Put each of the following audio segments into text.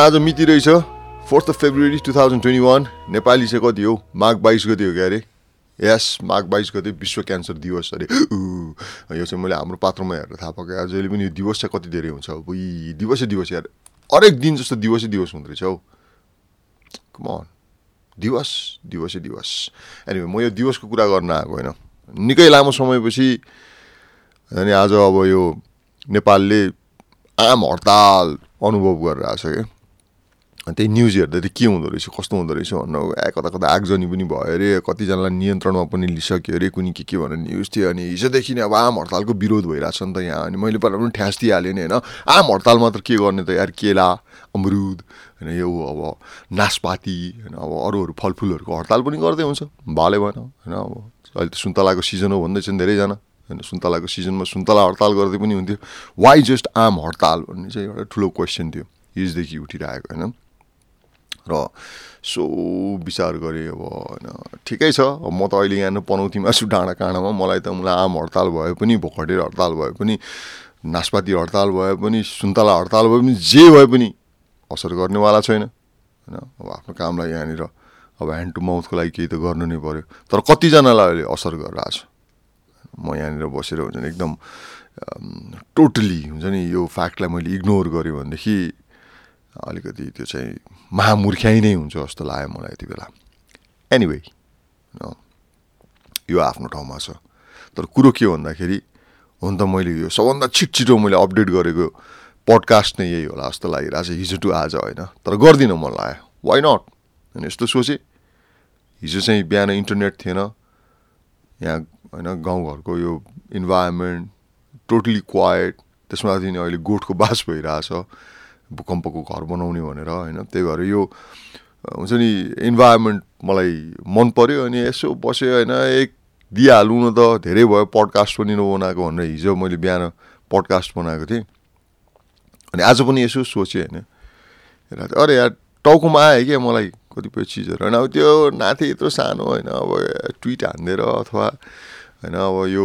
आज मिति रहेछ? Fourth of February two thousand twenty one Nepali चाहिँ कति हो? माघ बाइस गति हो क्या अरे? यस माघ बाइस गते विश्व क्यान्सर दिवस अरे। यो चाहिँ मैले हाम्रो पात्रमा हेरेर थाहा आज जहिले पनि यो दिवस चाहिँ कति धेरै हुन्छ अब यी दिवसै दिवस यार हरेक दिन जस्तो दिवसै दिवस हुँदो रहेछ हौ। कमन दिवस दिवसै दिवस। एनिवे म यो दिवसको कुरा गर्न आएको होइन। निकै लामो समयपछि अनि आज अब यो नेपालले आम हडताल अनुभव गरेर आएको छ क्या। त्यही न्युज हेर्दा चाहिँ के हुँदो रहेछ कस्तो हुँदो रहेछ भन्नु ए कता कता आगजनी पनि भयो अरे कतिजनालाई नियन्त्रणमा पनि लिइसक्यो अरे कुनै के के भनेर न्युज थियो। अनि हिजोदेखि नै अब आम हडतालको विरोध भइरहेको छ नि त यहाँ। अनि मैले पहिला पनि ठ्यास दिइहालेँ नि होइन? आम हडताल मात्र के गर्ने त यार? केला अमरुद होइन यो अब नासपाती होइन अब अरू अरू फलफुलहरूको हडताल पनि गर्दै हुन्छ। भाले भएन होइन अब अहिले त सुन्तलाको सिजन हो भन्दैछन् धेरैजना। होइन सुन्तलाको सिजनमा सुन्तला हडताल गर्दै पनि हुन्थ्यो। वाइ जस्ट आम हडताल भन्ने चाहिँ एउटा ठुलो क्वेसन थियो। हिजोदेखि उठिरहेको होइन? र सो विचार गरेँ अब होइन ठिकै छ। म त अहिले यहाँ पनौतीमा छु डाँडा काँडामा। मलाई त मलाई आम हडताल भए पनि भोकटेर हडताल भए पनि नासपाती हडताल भए पनि सुन्तला हडताल भए पनि जे भए पनि असर गर्नेवाला छैन। होइन अब आफ्नो कामलाई यहाँनिर अब ह्यान्ड टु माउथको लागि केही त गर्नु नै पऱ्यो तर कतिजनालाई अहिले असर गरिरहेछ। म यहाँनिर बसेर हुन्छ नि एकदम टोटली हुन्छ नि यो फ्याक्टलाई मैले इग्नोर गरेँ भनेदेखि अलिकति त्यो चाहिँ महामूर्ख्याइ नै हुन्छ जस्तो लाग्यो मलाई यति बेला। एनिवे यो आफ्नो ठाउँमा छ। तर कुरो के भन्दाखेरि हुन त मैले यो सबभन्दा छिटो मैले अपडेट गरेको पडकास्ट नै यही होला जस्तो लागिरहेको छ हिजो टु आज होइन? तर गर्दिनँ मन लाग्यो। वाइ नट अनि यस्तो सोचेँ। हिजो चाहिँ बिहान इन्टरनेट थिएन। यहाँ होइन गाउँघरको यो इन्भाइरोमेन्ट टोटली क्वाइट त्यसमाथि नि अहिले गोठको बास भइरहेछ। भूकम्पको घर बनाउने भनेर होइन? त्यही भएर यो हुन्छ नि इन्भाइरोमेन्ट मलाई मन पऱ्यो अनि यसो बस्यो होइन? एक दिइहालौँ न त धेरै भयो पडकास्ट पनि नबनाएको भनेर हिजो मैले बिहान पडकास्ट बनाएको थिएँ। अनि आज पनि यसो सोचेँ होइन? अरे यार टाउकोमा आयो क्या मलाई कतिपय चिजहरू होइन? अब त्यो नाथे यत्रो सानो होइन? अब ट्विट हानिदिएर अथवा होइन? अब यो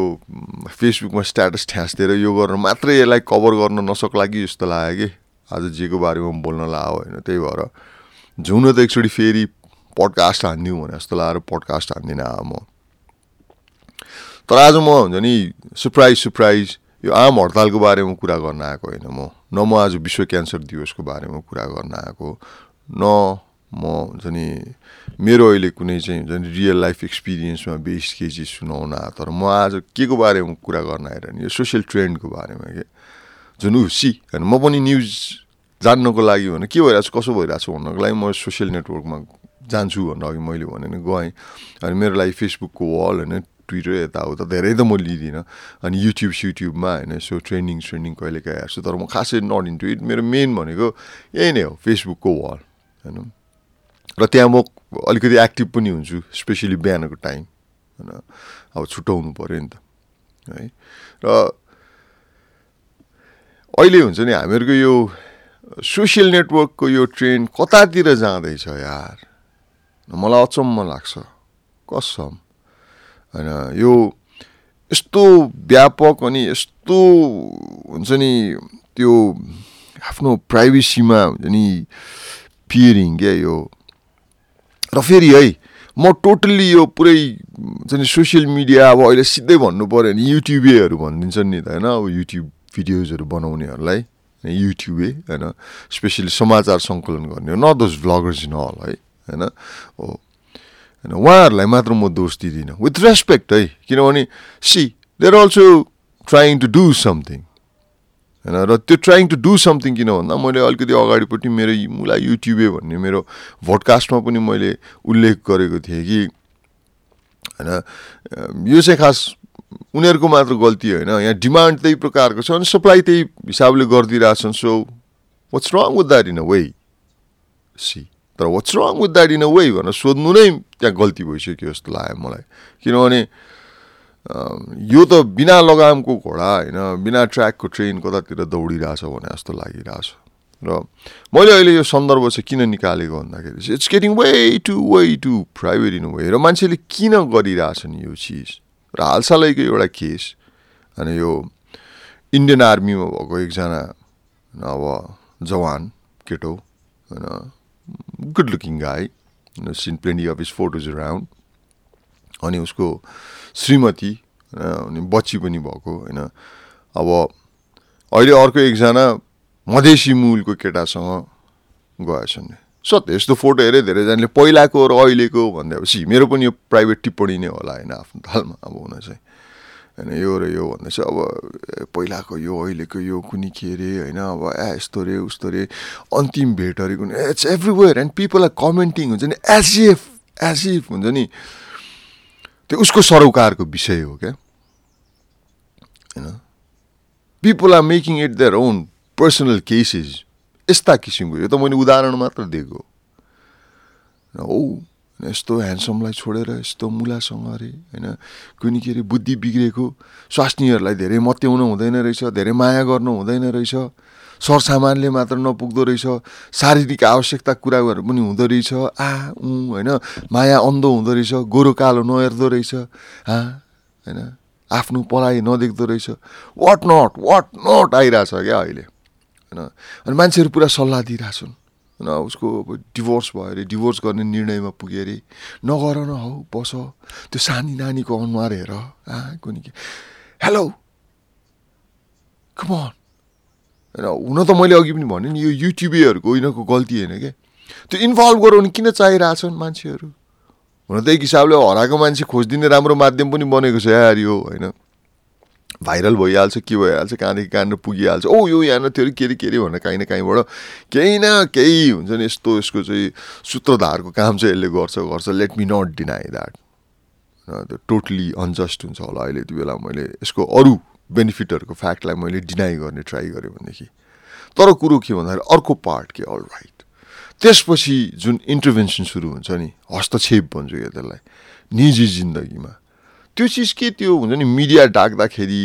फेसबुकमा स्ट्याटस ठ्याँसिदिएर यो गरेर मात्रै यसलाई कभर गर्न नसक्ला कि जस्तो लाग्यो कि? आज जेको बारेमा बोल्न लाओ होइन त्यही भएर झुन त एकचोटि फेरि पडकास्ट हानिदिउँ भने जस्तो लगाएर पडकास्ट हान्दिनँ म। तर आज म हुन्छ नि सरप्राइज सरप्राइज यो आम हडतालको बारेमा कुरा गर्न आएको होइन म। न म आज विश्व क्यान्सर दिवसको बारेमा कुरा गर्न आएको न म हुन्छ नि मेरो अहिले कुनै चाहिँ हुन्छ नि रियल लाइफ एक्सपिरियन्समा बेस के चिज सुनाउन तर म आज के को बारेमा कुरा गर्न आइरहने यो सोसियल ट्रेन्डको बारेमा के? जुन ऊ सी होइन म पनि न्युज जान्नको लागि भने के भइरहेको छ कसो भइरहेको छ भन्नको लागि म सोसियल नेटवर्कमा जान्छु भनेर अघि मैले भने गएँ। अनि मेरो लागि फेसबुकको वाल होइन ट्विटर यताउता धेरै त म लिँदिनँ। अनि युट्युब सुट्युबमा होइन यसो ट्रेन्डिङ ट्रेन्डिङ कहिले काहीँ हेर्छु तर म खासै नट इन्टु इट मेरो मेन भनेको यही नै हो फेसबुकको वाल होइन। र त्यहाँ म अलिकति एक्टिभ पनि हुन्छु स्पेसली बिहानको टाइम होइन। अब छुट्याउनु पऱ्यो नि त है। र अहिले हुन्छ नि हामीहरूको यो सोसियल नेटवर्कको यो ट्रेन्ड कतातिर जाँदैछ यार? मलाई अचम्म लाग्छ। कसम। होइन यो यस्तो व्यापक अनि यस्तो हुन्छ नि त्यो आफ्नो प्राइभेसीमा हुन्छ नि पियरिङ क्या यो। र फेरि है म टोटल्ली यो पुरै हुन्छ नि सोसियल मिडिया अब अहिले सिधै भन्नु पऱ्यो भने युट्युबेहरू भनिदिन्छन् नि त होइन? अब युट्युब भिडियोजहरू बनाउनेहरूलाई युट्युबे होइन? स्पेसली समाचार सङ्कलन गर्ने not those vloggers in all है? होइन? हो। होइन उहाँहरूलाई मात्र म दोष दिँदिनँ। विथ रेस्पेक्ट है? किनभने see they're also trying to do something होइन? र त्यो ट्राइङ टु डु समथिङ किन भन्दा मैले अलिकति अगाडिपट्टि मेरो मुला युट्युबे भन्ने मेरो भोडकास्टमा पनि मैले उल्लेख गरेको थिएँ कि होइन? यो चाहिँ खास उनीहरूको मात्र गल्ती होइन। यहाँ डिमान्ड त्यही प्रकारको छ अनि सप्लाई त्यही हिसाबले गरिदिइरहेछन्। So what's wrong with that in a way see तर what's wrong with that in a way भनेर सोध्नु नै त्यहाँ गल्ती भइसक्यो जस्तो लाग्यो मलाई। किनभने यो त बिना लगामको घोडा होइन बिना ट्र्याकको ट्रेन कतातिर दौडिरहेछ भने जस्तो लागिरहेछ। र मैले अहिले यो सन्दर्भ चाहिँ किन निकालेको भन्दाखेरि चाहिँ it's getting way too way too private in a way मान्छेले किन गरिरहेछन् यो चिज? र हालसालैको एउटा केस अनि यो इन्डियन आर्मीमा भएको एकजना अब जवान केटो होइन good looking guy seen plenty of his photos around अनि उसको श्रीमती अनि बच्ची पनि भएको होइन। अब अहिले अर्को एकजना मधेसी मूलको केटासँग गएछन्। सत्य यस्तो फोटो हेरेँ धेरैजनाले पहिलाको र अहिलेको भन्दैपछि मेरो पनि यो प्राइभेट टिप्पणी नै होला होइन आफ्नो तालमा अब हुन चाहिँ। होइन यो र यो भन्दै चाहिँ अब पहिलाको यो अहिलेको यो कुनै के अरे होइन अब ए यस्तो रे उस्तो रे। अन्तिम भेटहरू कुनै it's everywhere and people are commenting हुन्छ नि एज इफ हुन्छ नि। त्यो उसको सरोकारको विषय हो क्या। होइन। People are making it their own personal cases यस्ता किसिमको यो त मैले उदाहरण मात्र दिएको हो यस्तो ह्यान्डसमलाई छोडेर यस्तो मुलासँग अरे होइन कुनै के अरे बुद्धि बिग्रेको स्वास्नीहरूलाई धेरै मत्याउनु हुँदैन रहेछ धेरै माया गर्नु हुँदैन रहेछ सरसामानले मात्र नपुग्दो रहेछ शारीरिक आवश्यकता कुराहरू पनि हुँदो रहेछ आ ऊ होइन माया अन्धो हुँदो रहेछ गोरो कालो नहेर्दो रहेछ हा होइन आफ्नो पढाइ नदेख्दो रहेछ वाट नट वाट नट आइरहेछ क्या अहिले होइन। अनि मान्छेहरू पुरा सल्लाह दिइरहेछन् होइन उसको अब डिभोर्स भयो अरे डिभोर्स गर्ने निर्णयमा पुग्यो अरे नगर न हौ बस त्यो सानी नानीको अनुहार हेर आ कुनै के। हेलो कमन होइन हुन त मैले अघि पनि भने नि यो युट्युबेहरूको यिनीहरूको गल्ती होइन क्या त्यो इन्भल्भ गराउनु किन चाहिरहेछन् मान्छेहरू? हुन त एक हिसाबले हराएको मान्छे खोजिदिने राम्रो माध्यम पनि बनेको छ यार यो होइन। भाइरल भइहाल्छ के भइहाल्छ कहाँदेखि कहाँनिर पुगिहाल्छ। ओ यो यहाँ थियो के अरे के अरे भनेर काहीँ न काहीँबाट केही न केही हुन्छ नि यस्तो यसको चाहिँ सूत्रधारको काम चाहिँ यसले गर्छ गर्छ। Let me not deny that त्यो टोटली अनजस्ट हुन्छ होला अहिले त्यो बेला मैले यसको अरू बेनिफिटहरूको फ्याक्टलाई मैले डिनाई गर्ने ट्राई गरेँ भनेदेखि। तर कुरो के भन्दाखेरि अर्को पार्ट के? अल राइट त्यसपछि जुन इन्टरभेन्सन सुरु हुन्छ नि हस्तक्षेप भन्छु यो त्यसलाई। निजी जिन्दगीमा। त्यो चिज के त्यो हुन्छ नि मिडिया ढाक्दाखेरि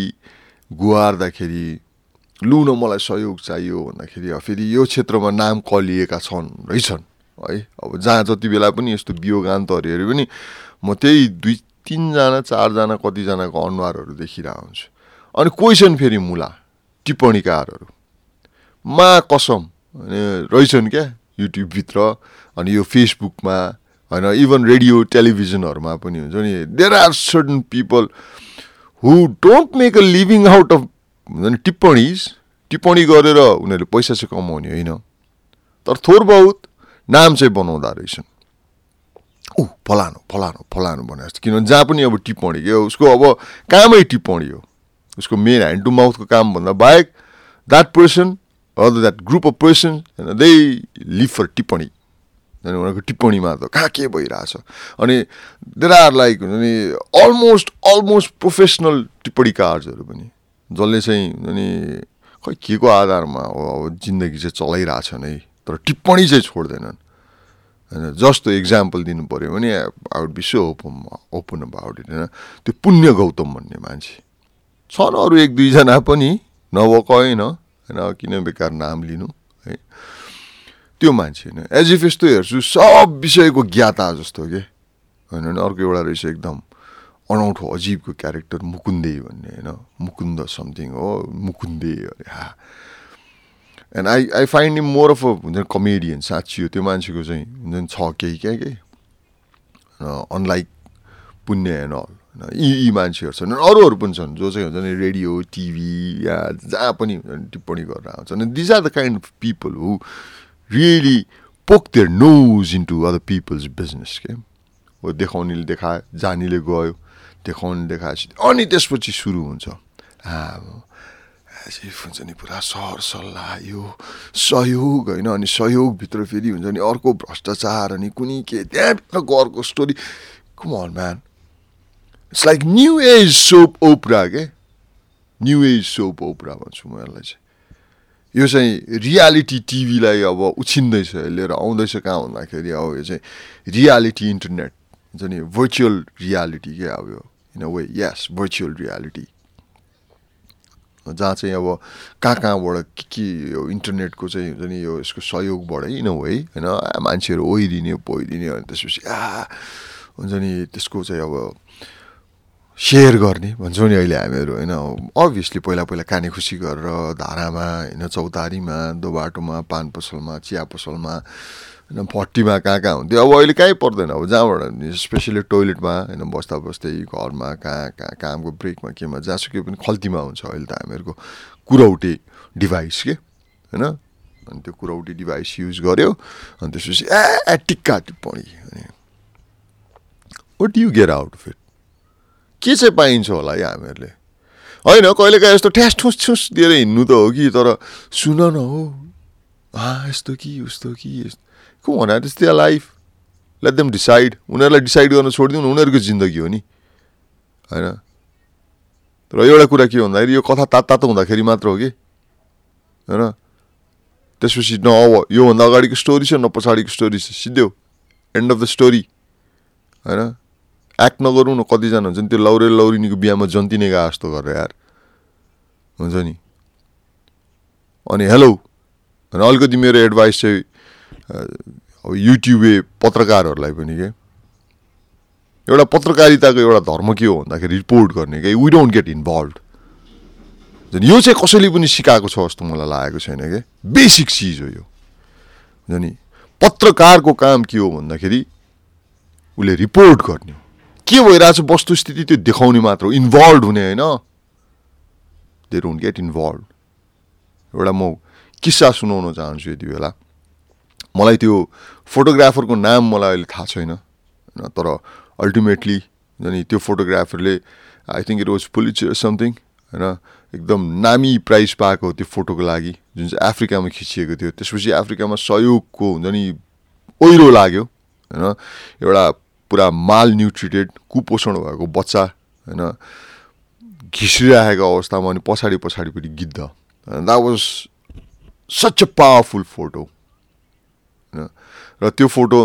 गुहार्दाखेरि लु न मलाई सहयोग चाहियो भन्दाखेरि फेरि यो क्षेत्रमा नाम कलिएका छन् रहेछन्। है अब जहाँ जति बेला पनि यस्तो बियोगान्तहरू हेऱ्यो भने म त्यही दुई तिनजना चारजना कतिजनाको अनुहारहरू देखिरहेको हुन्छु। अनि कोही छन् फेरि मुला टिप्पणीकारहरू। मा कसम रहेछन् क्या युट्युबभित्र अनि यो फेसबुकमा होइन इभन रेडियो टेलिभिजनहरूमा पनि हुन्छ नि there are certain people who don't make a living out of हुन्छ नि टिप्पणीज। टिप्पणी गरेर उनीहरूले पैसा चाहिँ कमाउने होइन। तर थोर बहुत नाम चाहिँ बनाउँदा रहेछन्। ऊ फलानु फलानु फलानु भने जस्तो। किनभने जहाँ पनि अब टिप्पणी के उसको अब कामै टिप्पणी हो। उसको मेन ह्यान्ड टु माउथको कामभन्दा बाहेक that person other that group of person होइन दे लिभ फर टिप्पणी। अनि उनीहरूको टिप्पणीमा त कहाँ के भइरहेछ? अनि देयर आर लाइक हुन्छ नि अलमोस्ट अलमोस्ट प्रोफेसनल टिप्पणीकार्सहरू पनि जसले चाहिँ नि खै के को आधारमा हो अब जिन्दगी चाहिँ चलाइरहेछन् है तर टिप्पणी चाहिँ छोड्दैनन्। होइन जस्तो इक्जाम्पल दिनु पऱ्यो भने I would be so open open about it होइन? त्यो पुण्य गौतम भन्ने मान्छे। छन् अरू एक दुईजना पनि नभएको होइन होइन? किन बेकार नाम लिनु है? त्यो मान्छे होइन। एज इफ यस्तो हेर्छु सब विषयको ज्ञाता जस्तो के? होइन भने अर्को एउटा रहेछ एकदम अनौठो अजिबको क्यारेक्टर मुकुन्दे भन्ने होइन? मुकुन्द समथिङ हो? मुकुन्दे अरे हा। And I I find him more of a हुन्छ कमेडियन साँच्ची हो त्यो मान्छेको चाहिँ हुन्छ नि छ केही क्या के अनलाइक पुण्य एन्ड अल होइन यी यी मान्छेहरू छन्। अरूहरू पनि छन् जो चाहिँ हुन्छ नि रेडियो टिभी या जहाँ पनि हुन्छ नि टिप्पणी गरेर आउँछ अनि these are the kind of people who really poke their nose into other people's business के हो देखाउनेले देखायो जानीले गयो देखाउने देखाएपछि अनि त्यसपछि सुरु हुन्छ। हुन्छ नि पुरा सर सल्लाह यो सहयोग होइन? अनि सहयोगभित्र फेरि हुन्छ नि अर्को भ्रष्टाचार अनि कुनै के त्यहाँभित्रको अर्को story Kumal man it's like new age soap opera के न्यु एज सोप ओपरा भन्छु म यसलाई चाहिँ। यो चाहिँ रियालिटी टिभीलाई अब उछिन्दैछ लिएर आउँदैछ कहाँ भन्दाखेरि अब यो चाहिँ रियालिटी इन्टरनेट हुन्छ नि? भर्चुअल रियालिटी क्या अब यो? इन अ वे यस भर्चुअल रियालिटी जहाँ चाहिँ अब कहाँ कहाँबाट के के यो इन्टरनेटको चाहिँ हुन्छ नि यो यसको सहयोगबाटै इन अ वे होइन? मान्छेहरू ओइदिने पोइदिने अनि त्यसपछि आ हुन्छ नि त्यसको चाहिँ अब सेयर गर्ने। भन्छौँ नि अहिले हामीहरू होइन अभियसली पहिला पहिला काने खुसी गरेर धारामा होइन चौतारीमा दो बाटोमा पान पसलमा चिया पसलमा होइन भट्टीमा कहाँ कहाँ हुन्थ्यो। अब अहिले कहीँ पर्दैन। अब जहाँबाट स्पेसली टोइलेटमा होइन बस्दा बस्दै घरमा कहाँ कहाँ कामको ब्रेकमा केमा जहाँसुकै पनि खल्तीमा हुन्छ अहिले त हामीहरूको कुरौटे डिभाइस के होइन? अनि त्यो कुरौटी डिभाइस युज गऱ्यो अनि त्यसपछि ए टिक्का टिप्पणी अनि what you get out of it के चाहिँ पाइन्छ होला है हामीहरूले? होइन कहिलेकाहीँ यस्तो ठ्यास ठुस ठुस दिएर हिँड्नु त हो कि तर सुन न हो। हा यस्तो कि उस्तो कि यस्तो को भन त्यस्तै लाइफ? लेट देम डिसाइड उनीहरूलाई डिसाइड गर्न छोडिदिउँ उनीहरूको जिन्दगी हो नि। होइन? तर एउटा कुरा के भन्दाखेरि यो कथा तात तातो हुँदाखेरि मात्र हो कि? होइन? त्यसपछि न अब योभन्दा अगाडिको स्टोरी छ न पछाडिको स्टोरी छ। सिधै एन्ड अफ द स्टोरी होइन? एक्ट नगरौँ न कतिजना हुन्छ नि त्यो लौरे लौरिनीको बिहामा जन्तिने गए जस्तो गरेर यार। हुन्छ नि? अनि हेलो अनि अलिकति मेरो एडभाइस चाहिँ अब युट्युबे पत्रकारहरूलाई पनि के? एउटा पत्रकारिताको एउटा धर्म के हो भन्दाखेरि रिपोर्ट गर्ने कि? वी डोन्ट गेट इन्भल्भ यो चाहिँ कसैले पनि सिकाएको छ जस्तो मलाई लागेको छैन क्या बेसिक चिज हो यो। नि? पत्रकारको काम के हो भन्दाखेरि उसले रिपोर्ट गर्ने के भइरहेछ वस्तुस्थिति त्यो देखाउने मात्र हो। इन्भल्भ हुने होइन। दे डोन्ट गेट इन्भल्भ एउटा म किस्सा सुनाउन चाहन्छु यति बेला। मलाई त्यो फोटोग्राफरको नाम मलाई अहिले थाहा छैन। होइन तर अल्टिमेटली अनि त्यो फोटोग्राफरले I think it was Pulitzer something होइन एकदम नामी प्राइज पाएको त्यो फोटोको लागि जुन चाहिँ अफ्रिकामा खिचिएको थियो। त्यसपछि अफ्रिकामा सहयोगको हुन्छ नि ओहिरो लाग्यो। होइन एउटा पुरा माल न्युट्रिटेड कुपोषण भएको बच्चा होइन घिसिरहेको अवस्थामा अनि पछाडि पछाडिपट्टि गिद्ध। That was such a powerful photo होइन र त्यो फोटो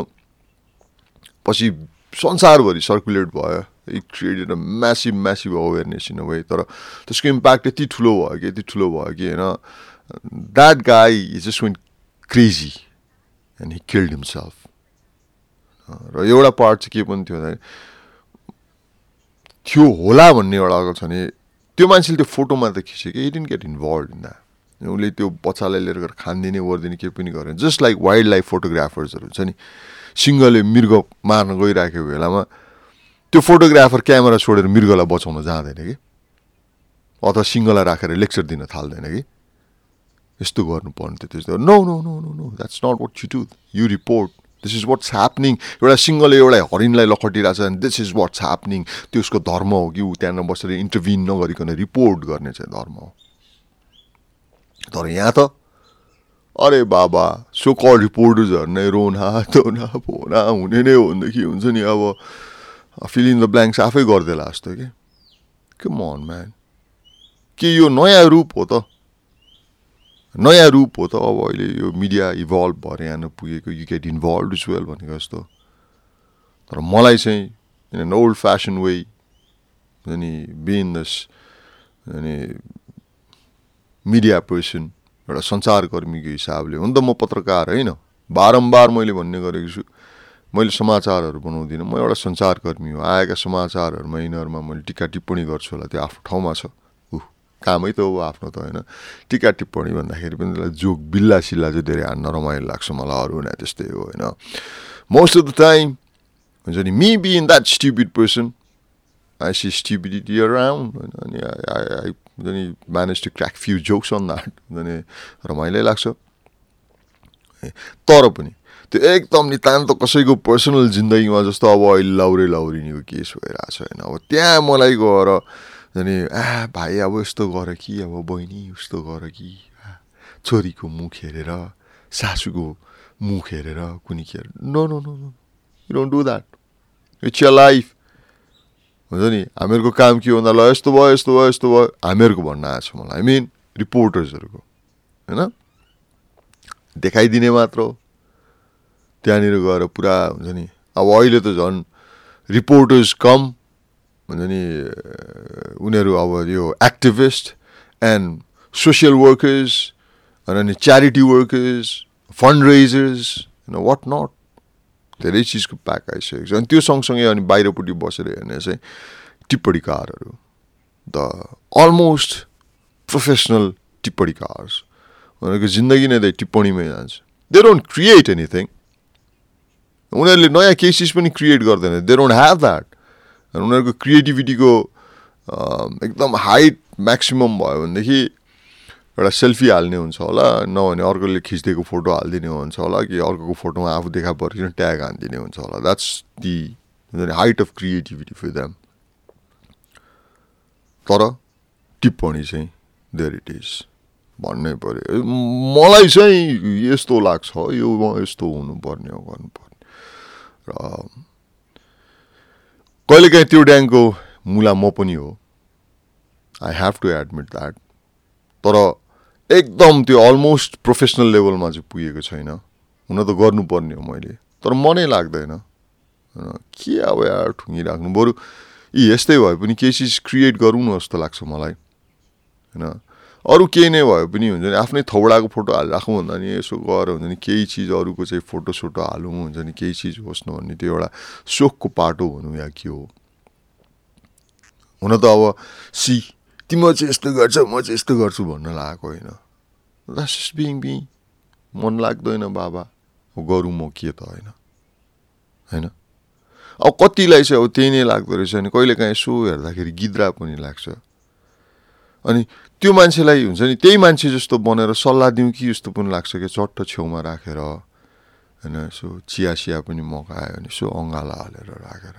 पछि संसारभरि सर्कुलेट भयो। It created a massive massive awareness in a way तर त्यसको इम्प्याक्ट यति ठुलो भयो कि यति ठुलो भयो कि होइन that guy is just went crazy and he killed himself र एउटा पार्ट चाहिँ के पनि थियो भन्दाखेरि थियो होला भन्ने एउटा छ भने त्यो मान्छेले त्यो फोटोमा त खिच्यो कि it get involve in that उसले त्यो बच्चालाई लिएर गएर खानिदिने ओरिदिने केही पनि गरेन। जस्ट लाइक वाइल्ड लाइफ फोटोग्राफर्सहरू हुन्छ नि सिङ्गले मृग मार्न गइराखेको बेलामा त्यो फोटोग्राफर क्यामेरा छोडेर मृगलाई बचाउन जाँदैन कि? अथवा सिङ्गलाई राखेर लेक्चर दिन थाल्दैन कि? यस्तो गर्नुपर्ने थियो त्यस्तो। No no no no no that's not what you do you report this is what's happening एउटा सिङ्गलले एउटा हरिणलाई लखटिरहेको छ दिस इज वाट्स ह्यापनिङ त्यो उसको धर्म हो कि ऊ त्यहाँनिर बसेर इन्टरभिन नगरिकन रिपोर्ट गर्ने चाहिँ धर्म हो। तर यहाँ त अरे बाबा सो कल रिपोर्टर्सहरू नै रोना धोना फोना हुने नै हो भनेदेखि हुन्छ नि अब फिल इन द ब्ल्याङ्क्स आफै गरिदेला जस्तो कि। के मन म्यान के यो नयाँ रूप हो त? नयाँ रूप हो त अब अहिले यो मिडिया इभल्भ भएर यहाँ पुगेको you get involve is well भनेको जस्तो। तर मलाई चाहिँ इन ओल्ड फेसन वे अनि बिन दस अनि मिडिया पर्सन एउटा सञ्चारकर्मीको हिसाबले हुन त म पत्रकार होइन। बारम्बार मैले भन्ने गरेको छु मैले समाचारहरू बनाउँदिनँ म एउटा सञ्चारकर्मी हो आएका समाचारहरूमा यिनीहरूमा मैले टिका टिप्पणी गर्छु होला त्यो आफ्नो ठाउँमा छ। कामै त हो आफ्नो त होइन। टिका टिप्पणी भन्दाखेरि पनि त्यसलाई जोक बिल्ला सिल्ला चाहिँ धेरै हान्न रमाइलो लाग्छ मलाई अरू नै त्यस्तै हो होइन। मोस्ट अफ द टाइम हुन्छ नि me be in that stupid person I see stupidity around होइन अनि आई हुन्छ नि manage to crack few jokes on that हुन्छ नि रमाइलो लाग्छ। तर पनि त्यो एकदम नितान्त कसैको पर्सनल जिन्दगीमा जस्तो अब अहिले लाउरे लाउरिनीको केस भइरहेको छ होइन। अब त्यहाँ मलाई गएर अनि आ भाइ अब यस्तो गर कि अब बहिनी उस्तो गर कि। छोरीको मुख हेरेर सासूको मुख हेरेर कुनै के no no no no you don't do that it's your life हुन्छ नि हामीहरूको काम के भन्दा ल यस्तो भयो यस्तो भयो यस्तो भयो। हामीहरूको भन्न आएको छ मलाई आई मिन रिपोर्टर्सहरूको होइन? देखाइदिने मात्र हो। त्यहाँनिर गएर पुरा हुन्छ नि अब अहिले त झन् रिपोर्टर्स कम। हुन्छ नि उनीहरू अब यो एक्टिभिस्ट एन्ड सोसियल वर्कर्स अनि च्यारिटी वर्कर्स फन्ड रेजर्स होइन वाट नट धेरै चिजको प्याक आइसकेको छ अनि त्यो सँगसँगै अनि बाहिरपट्टि बसेर हेर्ने चाहिँ टिप्पणीकारहरू द अलमोस्ट प्रोफेसनल टिप्पणीकार उनीहरूको जिन्दगी नै टिप्पणीमै जान्छ दे डोन्ट क्रिएट एनिथिङ उनीहरूले नयाँ केही पनि क्रिएट गर्दैन दे डोन्ट ह्याभ द्याट उनीहरूको क्रिएटिभिटीको एकदम हाइट म्याक्सिमम् भयो भनेदेखि एउटा सेल्फी हाल्ने हुन्छ होला। नभने अर्कोले खिचिदिएको फोटो हालिदिने हुन्छ होला कि अर्को फोटोमा आफू देखा परिकन ट्याग हानिदिने हुन्छ होला। That's the height of creativity for them तर टिप्पणी चाहिँ देयर इट इज भन्नै पऱ्यो मलाई चाहिँ यस्तो लाग्छ यो यस्तो हुनुपर्ने हो गर्नुपर्ने। र कहिलेकाहीँ त्यो ड्याङको मुला म पनि हो। I have to admit that तर एकदम त्यो अलमोस्ट प्रोफेसनल लेभलमा चाहिँ पुगेको छैन। हुन त गर्नुपर्ने हो मैले। तर मनै लाग्दैन। के अब यार ठुङ्गिराख्नु? बरु यी यस्तै भए पनि केही चिज क्रिएट गरौँ न जस्तो लाग्छ मलाई। होइन अरू केही नै भए पनि हुन्छ नि। आफ्नै थौडाको फोटो हालिराखौँ भन्दा नि यसो गएर हुन्छ नि। केही चिज अरूको चाहिँ फोटो सोटो हालौँ हुन्छ नि। केही चिज होस् न भन्ने त्यो एउटा सोखको पाटो भनौँ या के हो। हुन त अब सी तिम्रो चाहिँ यस्तो गर्छ म चाहिँ यस्तो गर्छु भन्न लागेको होइन। द्याट्स बिङ बि मन लाग्दैन बाबा। गरौँ म के त होइन। होइन? अब कतिलाई चाहिँ अब त्यही नै लाग्दो रहेछ अनि कहिलेकाहीँ यसो हेर्दाखेरि गिद्रा पनि लाग्छ। अनि त्यो मान्छेलाई हुन्छ नि त्यही मान्छे जस्तो बनेर सल्लाह दिउँ कि जस्तो पनि लाग्छ कि चट्ट छेउमा राखेर होइन यसो चिया सिया पनि मगायो भने यसो अँगाला हालेर राखेर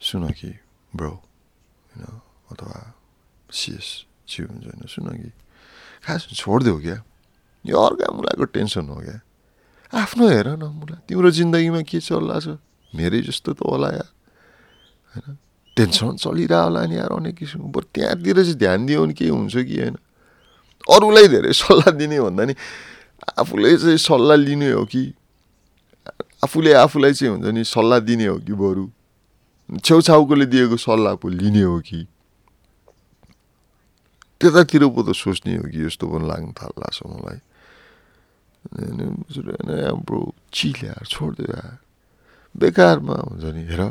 सुन कि ब्रो होइन अथवा सिएस छिउ हुन्छ होइन सुन कि। खास छोडिदेऊ क्या? यो अर्का मुलाको टेन्सन हो क्या? आफ्नो हेर न मुला तिम्रो जिन्दगीमा के चल्ला छ? मेरै जस्तो त होला या? होइन? टेन्सन चलिरह होला नि यार अनेक किसिमको बरु त्यहाँतिर चाहिँ ध्यान दियो भने केही हुन्छ कि होइन? अरूलाई धेरै सल्लाह दिने भन्दा नि आफूले चाहिँ सल्लाह लिने हो कि? आफूले आफूलाई चाहिँ हुन्छ नि सल्लाह दिने हो कि बरु? छेउछाउकोले दिएको सल्लाह पो लिने हो कि? त्यतातिर पो त सोच्ने हो कि यस्तो पनि लाग्नु थाल्ला छ मलाई। ब्रो चिल यार छोडिदियो बेकारमा हुन्छ नि हेर।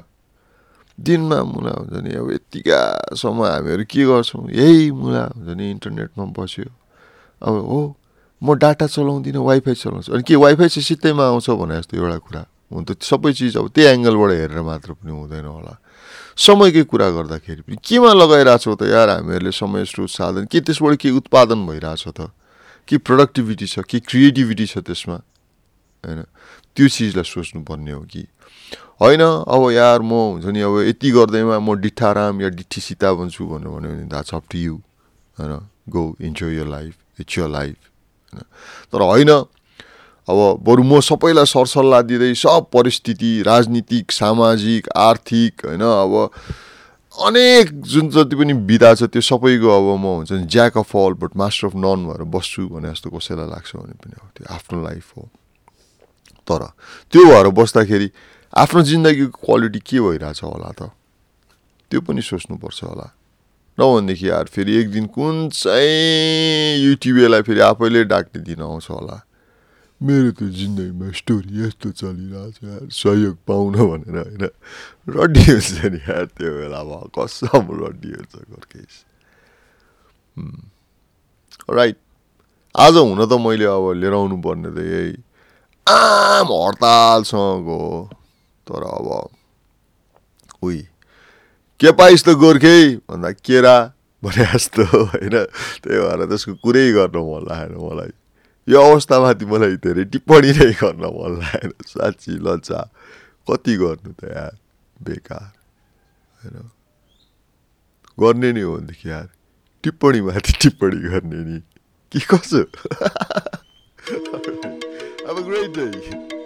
दिनमा मुला हुन्छ नि अब यत्तिकासम्म हामीहरू के गर्छौँ? यही मुला हुन्छ नि इन्टरनेटमा बस्यो। अब हो म डाटा चलाउँदिनँ वाइफाई चलाउँछु। अनि के वाइफाई चाहिँ सित्तैमा आउँछ भने जस्तो एउटा कुरा। हुन त सबै चिज अब त्यही एङ्गलबाट हेरेर मात्र पनि हुँदैन होला। समयकै कुरा गर्दाखेरि पनि केमा लगाइरहेछौँ त यार हामीहरूले समय स्रोत साधन? के त्यसबाट के उत्पादन भइरहेछ त? के प्रोडक्टिभिटी छ? के क्रिएटिभिटी छ त्यसमा? होइन? त्यो चिजलाई सोच्नुपर्ने हो कि। होइन? अब यार म हुन्छ नि अब यति गर्दैमा म डिठाराम या डिठी सीता बन्छु भनेर भन्यो भने द्याट्स अप टु यु होइन? Go enjoy your life it's your life होइन? तर होइन अब बरु म सबैलाई सरसल्लाह दिँदै सब परिस्थिति राजनीतिक सामाजिक आर्थिक होइन? अब अनेक जुन जति पनि विधा छ त्यो सबैको अब म हुन्छ नि jack of all but master of none भएर बस्छु भने जस्तो कसैलाई लाग्छ भने पनि हो त्यो आफ्नो लाइफ हो। तर त्यो भएर बस्दाखेरि आफ्नो जिन्दगीको क्वालिटी के भइरहेछ होला त त्यो पनि सोच्नुपर्छ होला नभनेदेखि यार फेरि एक दिन कुन चाहिँ युट्युबलाई फेरि आफैले डाक्ने दिन आउँछ होला मेरो त जिन्दगीमा स्टोरी यस्तो चलिरहेछ यार सहयोग पाउन भनेर होइन रड्डी हुन्छ नि यार त्यो बेलामा कसम रड्डी हुन्छ घरकेस राइट आज हुन त मैले अब लिएर आउनु पर्ने त यही आम हडतालसँग हो तर अब उही के पाइस् त गोर्खे भन्दा केरा भने जस्तो होइन. त्यही भएर त्यसको कुरै गर्न मन लागेन मलाई। यो अवस्थामाथि मलाई धेरै टिप्पणी नै गर्न मन लागेन। साँच्ची लज्जा। कति गर्नु त यार? बेकार। होइन। गर्ने नि हो भनेदेखि यार टिप्पणीमाथि टिप्पणी गर्ने नि। के कसो? अब ग्रेट